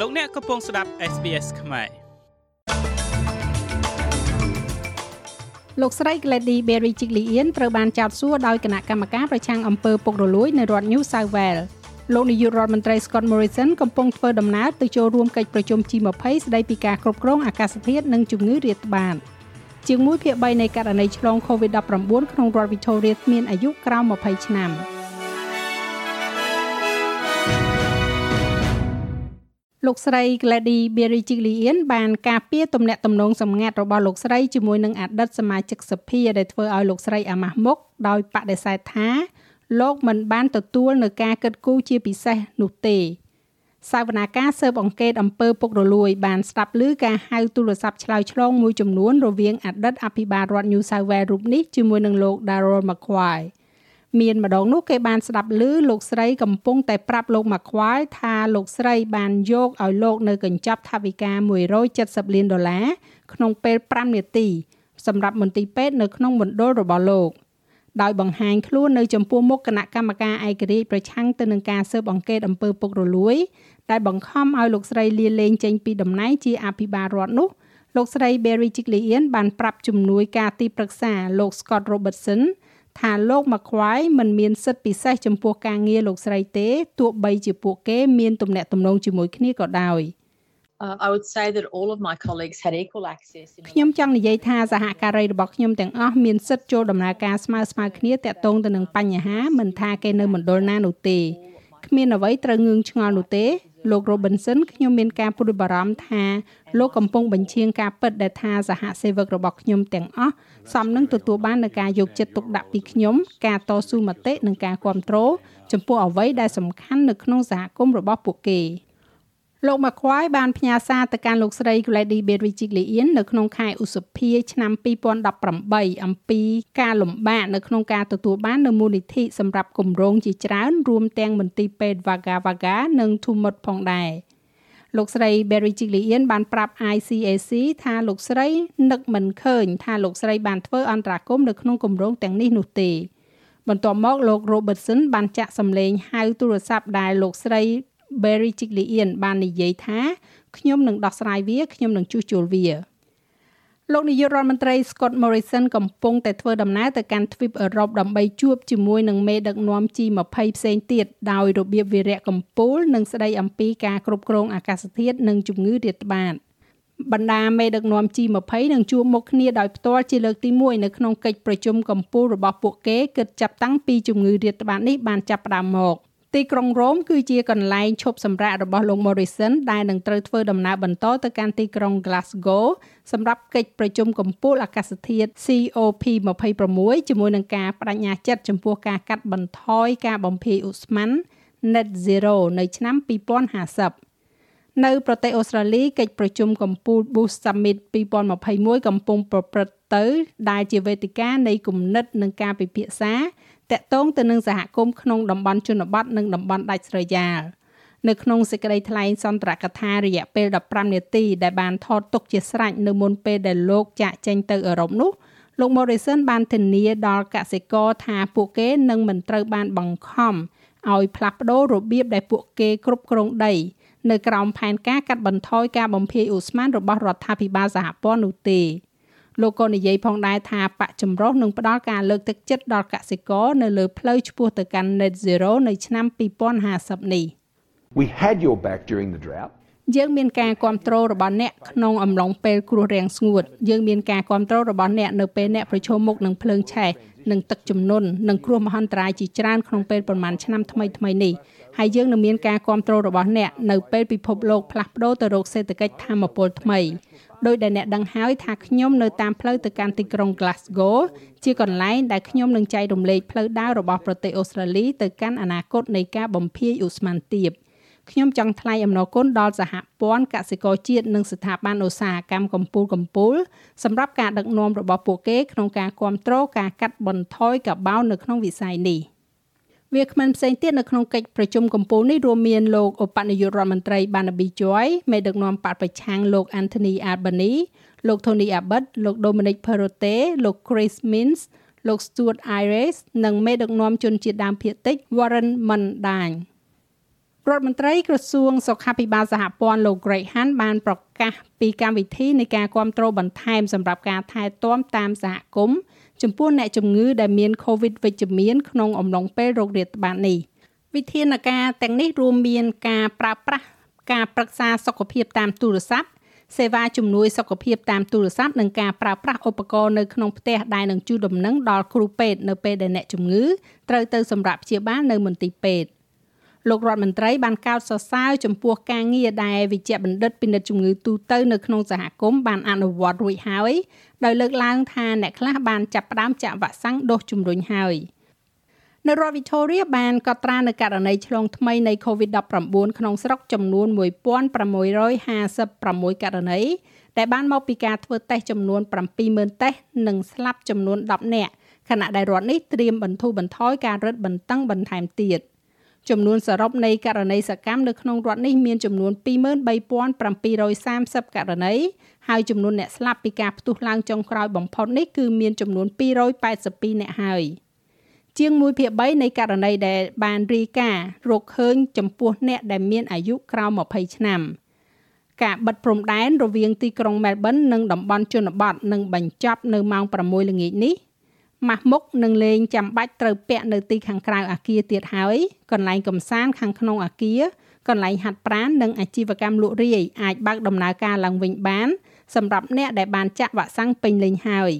លោកអ្នកកំពុងស្ដាប់ SBS ខ្មែរលោកស្រី Glady Berry Chiglian ត្រូវបានចោទសួរដោយគណៈកម្មការប្រឆាំងអំពើពុករលួយនៅរដ្ឋ New South Wales លោកនាយករដ្ឋមន្ត្រី Scott Morrison កំពុងធ្វើដំណើរទៅចូលរួមកិច្ចប្រជុំ G20 ស្ដីពីការគ្រប់គ្រងអាកាសធាតុនិងជំងឺរាតត្បាតជាង1ភាគ3នៃករណីឆ្លង COVID-19 ក្នុងរដ្ឋ Victoria មានអាយុក្រោម20ឆ្នាំ។ លោកស្រី Glady Berejiklian បានការពារទំនាក់ទំនងសម្ងាត់របស់លោកស្រីជាមួយនឹងអតីតសមាជិកសភាដែលធ្វើឲ្យលោកស្រីអាម៉ាស់មុខដោយបដិសេធថាលោកមិនបានទទួលនៅការកិត្តគូជាពិសេសនោះទេសាវនាការស៊ើបអង្កេតអំពើពុករលួយបានស្ដាប់ឮការហៅទូរស័ព្ទឆ្លើយឆ្លងមួយចំនួនរវាងអតីតអភិបាលរដ្ឋ New South Wales រូបនេះជាមួយនឹងលោក Darryl McQuay មានម្ដងនោះគេបានស្ដាប់ឮលោកស្រីកំពុងតែប្រាប់លោកម៉ាខ្វាយថាលោកស្រីបានយកឲ្យលោកនៅកញ្ចប់ថវិកា170លានដុល្លារក្នុងពេល5នាទីសម្រាប់មន្ទីរពេទ្យនៅក្នុងមណ្ឌលរបស់លោកដោយបង្ហាញខ្លួននៅចំពោះមុខគណៈកម្មការឯករាជ្យប្រឆាំងទៅនឹងការស៊ើបអង្កេតអំពើពុករលួយដែលបង្ខំឲ្យលោកស្រីលាលែងចេញពីតំណែងជាអភិបាលរដ្ឋនោះលោកស្រី Berry Chiglian បានប្រាប់ជំនួយការទីប្រឹក្សាលោក Scott Robertson ថាលោកម៉ាខ្វាយមិនមានសិទ្ធិពិសេសចំពោះការងារលោកស្រីទេទោះបីជាពួកគេមានទំនាក់ទំនងជាមួយគ្នាក៏ដោយ Uh, I would say that all of my colleagues had equal access ខ្ញុំចង់និយាយថាសហការីរបស់ខ្ញុំទាំងអស់មានសិទ្ធិចូលដំណើរការស្មើស្មើគ្នាតាក់ទងទៅនឹងបញ្ហាមិនថាគេនៅមណ្ឌលណានោះទេគ្មានអ្វីត្រូវងឿងឆ្ងល់នោះទេលោក Robinson ខ្ញុំមានការព្រួយបារម្ភថា លោកកំពុងបញ្ជាការពិតដែលថាសហសេវករបស់ខ្ញុំទាំងអស់សមនឹងទទួលបាននឹងការយកចិត្តទុកដាក់ពីខ្ញុំការតស៊ូមតិនិងការគ្រប់គ្រងចំពោះអ្វីដែលសំខាន់នៅក្នុងសហគមន៍របស់ពួកគេលោកម៉ាខ្វាយបានផ្ញើសារទៅកាន់លោកស្រី Glady Berejiklian នៅក្នុងខែឧសភាឆ្នាំ2018អំពីការលំបាកនៅក្នុងការទទួលបាននូវមូលនិធិសម្រាប់គម្រោងជាច្រើនរួមទាំងមន្ទីរពេទ្យ Vaga Vaga និង Tumut ផងដែរ លោកស្រី Berry Chiglian បានប្រាប់ ICAC ថាលោកស្រីនឹកមិនឃើញថាលោកស្រីបានធ្វើអន្តរាគមនៅក្នុងគម្រោងទាំងនេះនោះទេបន្ទាប់មកលោក Robertson បានចាក់សម្លេងហៅទូរស័ព្ទដែលលោកស្រី Berry Chiglian បាននិយាយថាខ្ញុំនឹងដោះស្រាយវាខ្ញុំនឹងជួសជុលវា លោកនាយករដ្ឋមន្ត្រី Scott Morrison កំពុងតែធ្វើដំណើរទៅកាន់ទ្វីបអឺរ៉ុបដើម្បីជួបជាមួយនឹងមេដឹកនាំ G20 ផ្សេងទៀតដោយរបៀបវិរៈកម្ពុជានិងស្ដីអំពីការគ្រប់គ្រងអាកាសធាតុនិងជំងឺរាតត្បាតបណ្ដាមេដឹកនាំ G20 នឹងជួបមុខគ្នាដោយផ្ទាល់ជាលើកទី1នៅក្នុងកិច្ចប្រជុំកម្ពុជារបស់ពួកគេគិតចាប់តាំងពីជំងឺរាតត្បាតនេះបានចាប់ផ្ដើមមក។ ទីក្រុងរ៉ូមគឺជាកន្លែងឈប់សម្រាករបស់លោក Morrison ដែលនឹងត្រូវធ្វើដំណើរបន្តទៅកាន់ទីក្រុង Glasgow សម្រាប់កិច្ចប្រជុំកំពូលអាកាសធាតុ COP26 ជាមួយនឹងការបដិញ្ញាចិត្តចំពោះការកាត់បន្ថយការបំភាយឧស្ម័ន Net Zero នៅឆ្នាំ2050នៅប្រទេសអូស្ត្រាលីកិច្ចប្រជុំកំពូល Boost Summit 2021កំពុងប្រព្រឹត្តទៅ ដែលជាវេទិកានៃគំនិតនិងការពិភាក្សា តាក់ទងទៅនឹងសហគមន៍ក្នុងតំបន់ជនបទនិងតំបន់ដាច់ស្រយាលនៅក្នុងសេចក្តីថ្លែងសន្ទរកថារយៈពេល15នាទីដែលបានថតទុកជាស្រេចនៅមុនពេលដែលលោកចាក់ចេញទៅអឺរ៉ុបនោះលោក Morrison បានធានាដល់កសិករថាពួកគេនឹងមិនត្រូវបានបង្ខំឲ្យផ្លាស់ប្ដូររបៀបដែលពួកគេគ្រប់គ្រងដីនៅក្រោមផែនការកាត់បន្ថយការបំភាយឧស្ម័នរបស់រដ្ឋាភិបាលសហព័ន្ធនោះទេ លោកក៏និយាយផងដែរថាបកចម្រុះនឹងផ្ដល់ការលើកទឹកចិត្តដល់កសិករនៅលើផ្លូវឆ្ពោះទៅកាន់ Net Zero នៅឆ្នាំ2050នេះ We had your back during the drought យើងមានការគ្រប់គ្រងរបស់អ្នកក្នុងអំឡុងពេលគ្រោះរាំងស្ងួតយើងមានការគ្រប់គ្រងរបស់អ្នកនៅពេលអ្នកប្រឈមមុខនឹងភ្លើងឆេះនិងទឹកជំនន់និងគ្រោះមហន្តរាយជាច្រើនក្នុងពេលប្រមាណឆ្នាំថ្មីថ្មីនេះហើយយើងនឹងមានការគ្រប់គ្រងរបស់អ្នកនៅពេលពិភពលោកផ្លាស់ប្ដូរទៅរកសេដ្ឋកិច្ចធម្មពលថ្មី ដោយដែលអ្នកដឹងហើយថាខ្ញុំនៅតាមផ្លូវទៅកាន់ទីក្រុង Glasgow ជាកន្លែងដែលខ្ញុំនឹងចែករំលែកផ្លូវដើររបស់ប្រទេសអូស្ត្រាលីទៅកាន់អនាគតនៃការបំភាយឧស្ម័នទាបខ្ញុំចង់ថ្លែងអំណរគុណដល់សហព័ន្ធកសិករជាតិនិងស្ថាប័នឧស្សាហកម្មកម្ពុជាកម្ពុជាសម្រាប់ការដឹកនាំរបស់ពួកគេក្នុងការគ្រប់គ្រងការកាត់បន្ថយកាបូននៅក្នុងវិស័យនេះ។ វាគ្មិនផ្សេងទៀតនៅក្នុងកិច្ចប្រជុំកំពូលនេះរួមមានលោកឧបនាយករដ្ឋមន្ត្រី Barnaby Joy មេដឹកនាំបកប្រឆាំងលោក Anthony Albanese លោក Tony Abbott លោក Dominic Perrottet លោក Chris Minns លោក Stuart Ayres និងមេដឹកនាំជនជាតិដើមភាគតិច Warren Mundine រដ្ឋមន្ត្រីក្រសួងសុខាភិបាលសហព័ន្ធលោក Greg Hunt បានប្រកាសពីកម្មវិធីនៃការគ្រប់គ្រងបន្ថែមសម្រាប់ការថែទាំតាមសហគមន៍ ចំពោះអ្នកជំងឺដែលមាន COVID វិជ្ជមានក្នុងអំឡុងពេលរោគរាតត្បាតនេះវិធានការទាំងនេះរួមមានការប្រើប្រាស់ការប្រឹក្សាសុខភាពតាមទូរស័ព្ទសេវាជំនួយសុខភាពតាមទូរស័ព្ទនិងការប្រើប្រាស់ឧបករណ៍នៅក្នុងផ្ទះដែលនឹងជួយដំណឹងដល់គ្រូពេទ្យនៅពេលដែលអ្នកជំងឺត្រូវទៅសម្រាប់ព្យាបាលនៅមន្ទីរពេទ្យ លោករដ្ឋមន្ត្រីបានកោតសរសើរចំពោះការងារដែលវិជ្ជបណ្ឌិតពិនិត្យជំងឺទូទៅនៅក្នុងសហគមន៍បានអនុវត្តរួចហើយដោយលើកឡើងថាអ្នកខ្លះបានចាប់ផ្ដើមចាក់វ៉ាក់សាំងដូសជំរុញហើយនៅរដ្ឋ Victoria បានកត់ត្រានៅករណីឆ្លងថ្មីនៃ COVID-19 ក្នុងស្រុកចំនួន1656ករណីដែលបានមកពីការធ្វើតេស្តចំនួន70000តេស្តនិងស្លាប់ចំនួន10នាក់ខណៈដែលរដ្ឋនេះត្រៀមបន្ធូរបន្ថយការរឹតបន្តឹងបន្ថែមទៀត។ ចំនួនសរុបនៃករណីសកម្មនៅក្នុងរដ្ឋនេះមានចំនួន23,730ករណីហើយចំនួនអ្នកស្លាប់ពីការផ្ទុះឡើងចុងក្រោយបំផុតនេះគឺមានចំនួន282អ្នកហើយជាង1ភាគ3នៃករណីដែលបានរាយការណ៍រកឃើញចំពោះអ្នកដែលមានអាយុក្រោម20ឆ្នាំការបិទព្រំដែនរវាងទីក្រុងមែលប៊ននិងតំបន់ជនបទនឹងបញ្ចប់នៅម៉ោង6ល្ងាចនេះ ម៉ាស់មុខនឹងលេងចាំបាច់ត្រូវពាក់នៅទីខាងក្រៅអាគារទៀតហើយកន្លែងកំសាន្តខាងក្នុងអាគារកន្លែងហាត់ប្រាណនិងអាជីវកម្មលក់រាយអាចបើកដំណើរការឡើងវិញបានសម្រាប់អ្នកដែលបានចាក់វ៉ាក់សាំងពេញលេញហើយ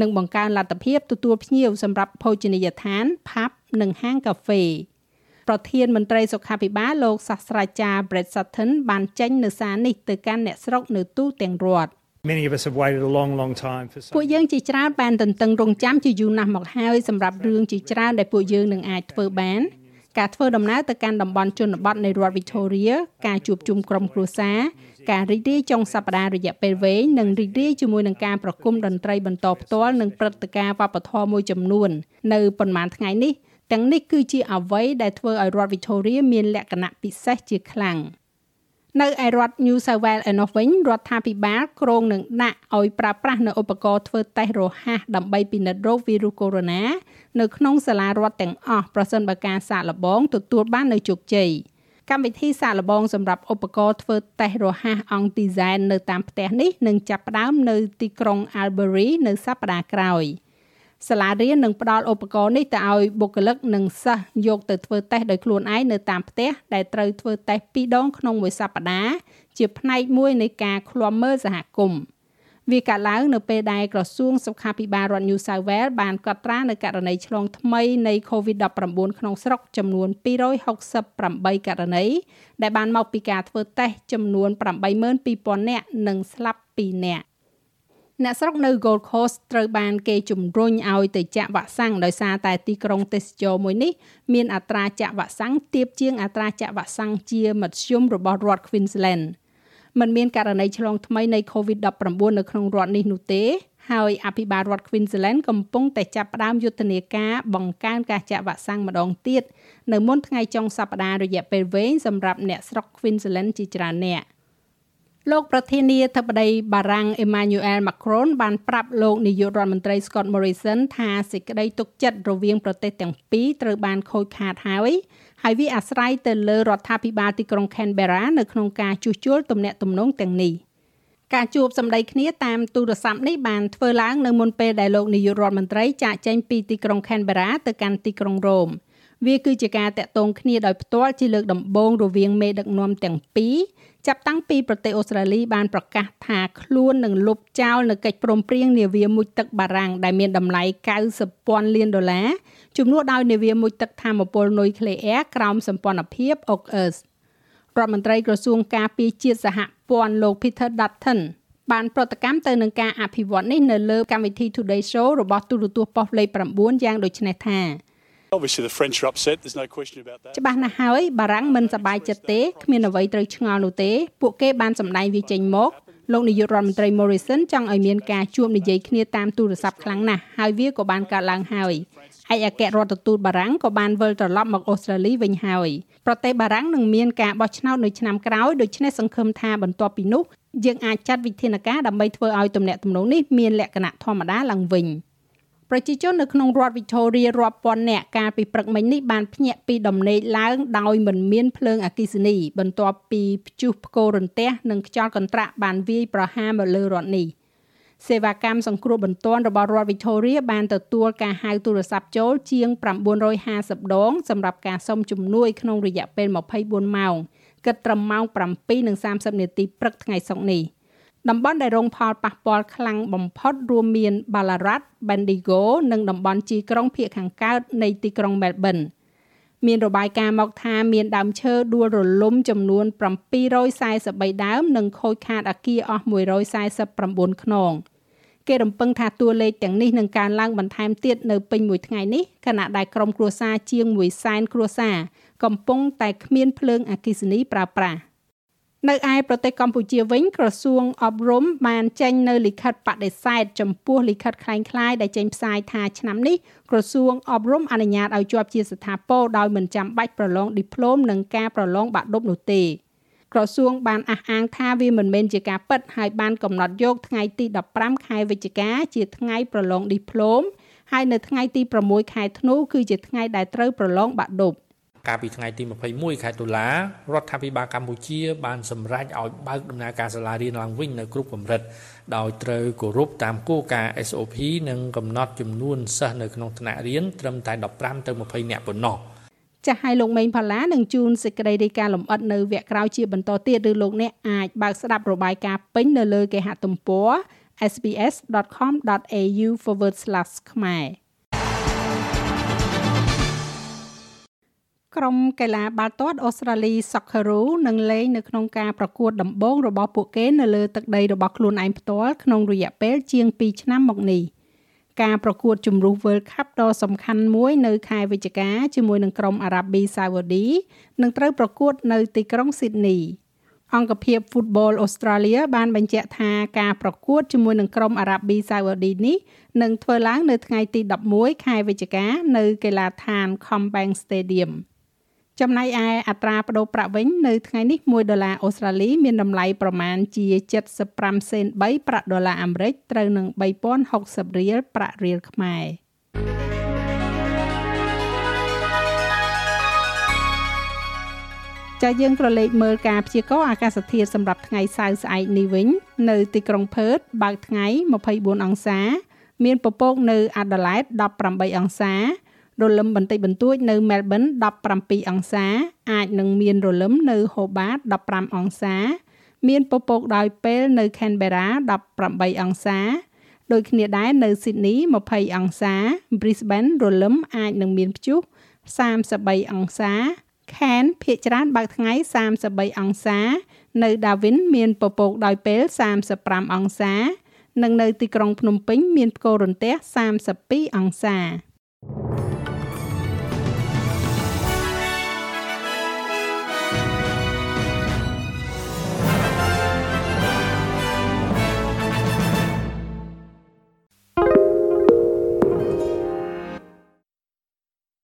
និងបង្កើនលទ្ធភាពទទួលភ្ញៀវសម្រាប់ភោជនីយដ្ឋាន ផាប់ និងហាងកាហ្វេប្រធានមន្ត្រីសុខាភិបាលលោកសាស្ត្រាចារ្យ Brett Sutton បានចេញនៅសារនេះទៅកាន់អ្នកស្រុកនៅទូទាំងរដ្ឋ Many of us have waited a long long time for ពួកយើងជាច្រើនបានទន្ទឹងរង់ចាំជាយូរណាស់មកហើយសម្រាប់រឿងជាច្រើនដែលពួកយើងនឹងអាចធ្វើបានការធ្វើដំណើរទៅកាន់តំបន់ជនបទនៃរដ្ឋ Victoria ការជួបជុំក្រុមគ្រួសារការរីករាយចុងសប្តាហ៍រយៈពេលវែងនិងរីករាយជាមួយនឹងការប្រគំតន្ត្រីបន្តផ្ទាល់និងព្រឹត្តិការណ៍វប្បធម៌មួយចំនួន នៅប៉ុន្មានថ្ងៃនេះទាំងនេះគឺជាអ្វីដែលធ្វើឲ្យរដ្ឋ Victoria មានលក្ខណៈពិសេសជាខ្លាំង។ នៅឯរដ្ឋ New South Wales ឯនោះវិញរដ្ឋាភិបាលគ្រោងនឹងដាក់ឲ្យប្រើប្រាស់នៅឧបករណ៍ធ្វើតេស្តរហ័សដើម្បីពិនិត្យរោគវីរុសកូវីដ -19 នៅក្នុងសាលារដ្ឋទាំងអស់ប្រសិនបើការសាកល្បងទទួលបាននៅជោគជ័យកម្មវិធីសាកល្បងសម្រាប់ឧបករណ៍ធ្វើតេស្តរហ័សអង្គឌីហ្សែននៅតាមផ្ទះនេះនឹងចាប់ផ្ដើមនៅទីក្រុង Albury នៅសប្តាហ៍ក្រោយ។ សាលារៀននឹងផ្ដល់ឧបករណ៍នេះទៅឲ្យបុគ្គលិកនិងសិស្សយកទៅធ្វើតេស្តដោយខ្លួនឯងនៅតាមផ្ទះដែលត្រូវធ្វើតេស្ត2ដងក្នុងមួយសប្តាហ៍ជាផ្នែកមួយនៃការឃ្លាំមើលសហគមន៍វាកើតឡើងនៅពេលដែលក្រសួងសុខាភិបាលរដ្ឋ New South Wales បានកត់ត្រានៅករណីឆ្លងថ្មីនៃ COVID-19 ក្នុងស្រុកចំនួន268ករណីដែលបានមកពីការធ្វើតេស្តចំនួន82000នាក់និងស្លាប់2នាក់ អ្នកស្រុកនៅ Gold Coast ត្រូវបានគេជំរុញឲ្យទៅចាក់វ៉ាក់សាំងដោយសារតែទីក្រុងទេសចរមួយនេះមានអត្រាចាក់វ៉ាក់សាំងទាបជាងអត្រាចាក់វ៉ាក់សាំងជាមធ្យមរបស់រដ្ឋ Queensland มันមានករណីឆ្លងថ្មីនៃ COVID-19 នៅក្នុងរដ្ឋនេះនោះទេហើយអភិបាលរដ្ឋ Queensland កំពុងតែចាប់ផ្ដើមយុទ្ធនាការបង្កើនការចាក់វ៉ាក់សាំងម្ដងទៀតនៅមុនថ្ងៃចុងសប្តាហ៍រយៈពេលវែងសម្រាប់អ្នកស្រុក Queensland ជាច្រើនអ្នក។ លោកប្រធានាធិបតីបារាំង Emmanuel Macron បានប្រាប់លោកនាយករដ្ឋមន្ត្រី Scott Morrison ថាសេចក្តីទុកចិត្តរវាងប្រទេសទាំងពីរត្រូវបានខូចខាតហើយហើយវាអាស្រ័យទៅលើរដ្ឋាភិបាលទីក្រុង Canberra នៅក្នុងការជួសជុលទំនាក់ទំនងទាំងនេះការជួបសម្ដីគ្នាតាមទូរស័ព្ទនេះបានធ្វើឡើងនៅមុនពេលដែលលោកនាយករដ្ឋមន្ត្រីចាកចេញពីទីក្រុង Canberra ទៅកាន់ទីក្រុងរ៉ូម វាគឺជាការតាក់ទងគ្នាដោយផ្ទាល់ជាលើកដំបូងរវាងមេដឹកនាំទាំងពីរចាប់តាំងពីប្រទេសអូស្ត្រាលីបានប្រកាសថាខ្លួននឹងលុបចោលនៅកិច្ចព្រមព្រៀងនាវាមុជទឹកបារាំងដែលមានតម្លៃ90ពាន់លានដុល្លារជំនួសដោយនាវាមុជទឹកធម្មពលនុយក្លេអ៊ែរក្រោមសម្ព័ន្ធភាព AUKUS រដ្ឋមន្ត្រីក្រសួងការពារជាតិសហព័ន្ធលោក Peter Dutton បានប្រតិកម្មទៅនឹងការអភិវឌ្ឍនេះនៅលើកម្មវិធី Today Show របស់ទូរទស្សន៍ប៉ុស្តិ៍លេខ9យ៉ាងដូចនេះថា Obviously the French are upset there's no question about that ច្បាស់ណាស់ហើយបារាំងមិនសប្បាយចិត្តទេគ្មានអ្វីត្រូវឆ្ងល់នោះទេ ពួកគេបានសម្ដែងវាចេញមកលោកនាយករដ្ឋមន្ត្រី Morrison ចង់ឲ្យមានការជួបនិយាយគ្នាតាមទូរស័ព្ទខ្លាំងណាស់ហើយវាក៏បានកើតឡើងហើយឯកអគ្គរដ្ឋទូតបារាំងក៏បានវិលត្រឡប់មកអូស្ត្រាលីវិញហើយប្រទេសបារាំងនឹងមានការបោះឆ្នោតនៅឆ្នាំក្រោយដូច្នេះសង្ឃឹមថាបន្ទាប់ពីនោះយើងអាចចាត់វិធានការដើម្បីធ្វើឲ្យទំនាក់ទំនងនេះមានលក្ខណៈធម្មតាឡើងវិញ។ ប្រជាជននៅក្នុងរដ្ឋ Victoria រាប់ពាន់នាក់កាលពីព្រឹកមិញនេះបានភ្ញាក់ពីដំណេកឡើងដោយមិនមានភ្លើងអគ្គិសនី បន្ទាប់ពីព្យុះផ្គររន្ទះនិងខ្យល់កន្ត្រាក់បានវាយប្រហារមកលើរដ្ឋនេះសេវាកម្មសង្គ្រោះបន្ទាន់របស់រដ្ឋ Victoria បានទទួលការហៅទូរស័ព្ទចូលជាង950ដងសម្រាប់ការសុំជំនួយក្នុងរយៈពេល24ម៉ោងគិតត្រឹមម៉ោង7:30នាទីព្រឹកថ្ងៃសុក្រនេះ តំបន់ដែលរងផលប៉ះពាល់ខ្លាំងបំផុតរួមមាន Ballarat, Bendigo និងតំបន់ជីក្រុងភាគខាងកើតនៃទីក្រុង Melbourne មានរបាយការណ៍មកថាមានដើមឈើដួលរលំចំនួន743ដើមនិងខូចខាតអគារអស់149ខ្នងគេរំពឹងថាតួលេខទាំងនេះនឹងកើនឡើងបន្ថែមទៀតនៅពេញមួយថ្ងៃនេះខណៈដែលក្រុមគ្រួសារជាង1សែនគ្រួសារកំពុងតែគ្មានភ្លើងអគ្គិសនីប្រើប្រាស់ នៅឯប្រទេសកម្ពុជាវិញក្រសួងអប់រំបានចេញនៅលិខិតបដិសេធចំពោះលិខិតคล้ายៗដែលចេញផ្សាយថាឆ្នាំនេះក្រសួងអប់រំអនុញ្ញាតឲ្យជាប់ជាស្ថាពរដោយមិនចាំបាច់ប្រឡងឌីប្លូមនិងការប្រឡងបាក់ឌុបនោះទេក្រសួងបានអះអាងថាវាមិនមែនជាការពិតហើយបានកំណត់យកថ្ងៃទី15ខែវិច្ឆិកាជាថ្ងៃប្រឡងឌីប្លូមហើយនៅថ្ងៃទី6ខែធ្នូគឺជាថ្ងៃដែលត្រូវប្រឡងបាក់ឌុប កាលពីថ្ងៃទី21ខែតុលារដ្ឋាភិបាលកម្ពុជាបានសម្រេចឲ្យបើកដំណើរការសាលារៀនឡើងវិញនៅគ្រប់កម្រិតដោយត្រូវគោរពតាមគោលការណ៍ SOP និងកំណត់ចំនួនសិស្សនៅក្នុងថ្នាក់រៀនត្រឹមតែ15ទៅ20នាក់ប៉ុណ្ណោះចាស់ឲ្យលោកមេងផល្លានឹងជួនសេចក្តីរាយការណ៍លម្អិតនៅវគ្គក្រោយជាបន្តទៀតឬលោកអ្នកអាចបើកស្ដាប់របាយការណ៍ពេញនៅលើគេហទំព័រ sbs.com.au/ ខ្មែរ ក្រុមកីឡាបាល់ទាត់អូស្ត្រាលី Socceroo នឹងលេងនៅក្នុងការប្រកួតដំបូងរបស់ពួកគេនៅលើទឹកដីរបស់ខ្លួនឯងផ្ទាល់ក្នុងរយៈពេលជាង2ឆ្នាំមកនេះការប្រកួតជម្រុះ World Cup ដ៏សំខាន់មួយនៅខែវិច្ឆិកាជាមួយនឹងក្រុមអារ៉ាប៊ីសាអូឌីនឹងត្រូវប្រកួតនៅទីក្រុង Sydney អង្គភាព Football Australia បានបញ្ជាក់ថាការប្រកួតជាមួយនឹងក្រុមអារ៉ាប៊ីសាអូឌីនេះនឹងធ្វើឡើងនៅថ្ងៃទី11ខែវិច្ឆិកានៅកីឡាដ្ឋាន CommBank Stadium ។ ចំណែកឯអត្រាប្តូរប្រាក់វិញនៅថ្ងៃនេះ1ដុល្លារអូស្ត្រាលីមានតម្លៃប្រមាណជា75សេន3ប្រាក់ដុល្លារអាមេរិកត្រូវនឹង3060រៀលប្រាក់រៀលខ្មែរចាយើងក៏លេខមើលការព្យាករណ៍អាកាសធាតុសម្រាប់ថ្ងៃសៅរ៍ស្អែកនេះវិញ នៅទីក្រុងផឺតបើកថ្ងៃ24អង្សា មានពពកនៅអាដាលេដ18អង្សា រលឹមបន្តិចបន្តួចនៅ Melbourne 17អង្សា អាចនឹងមានរលឹមនៅ Hobart 15អង្សា មានពពកដោយពេលនៅ Canberra 18អង្សាដូចគ្នាដែរនៅ Sydney 20អង្សា Brisbane រលឹមអាចនឹងមានព្យុះ33អង្សា Cairns ភាគច្រើនបើកថ្ងៃ33អង្សា នៅ Darwin មានពពកដោយពេល35អង្សា និងនៅទីក្រុងភ្នំពេញមានផ្គររន្ទះ32អង្សា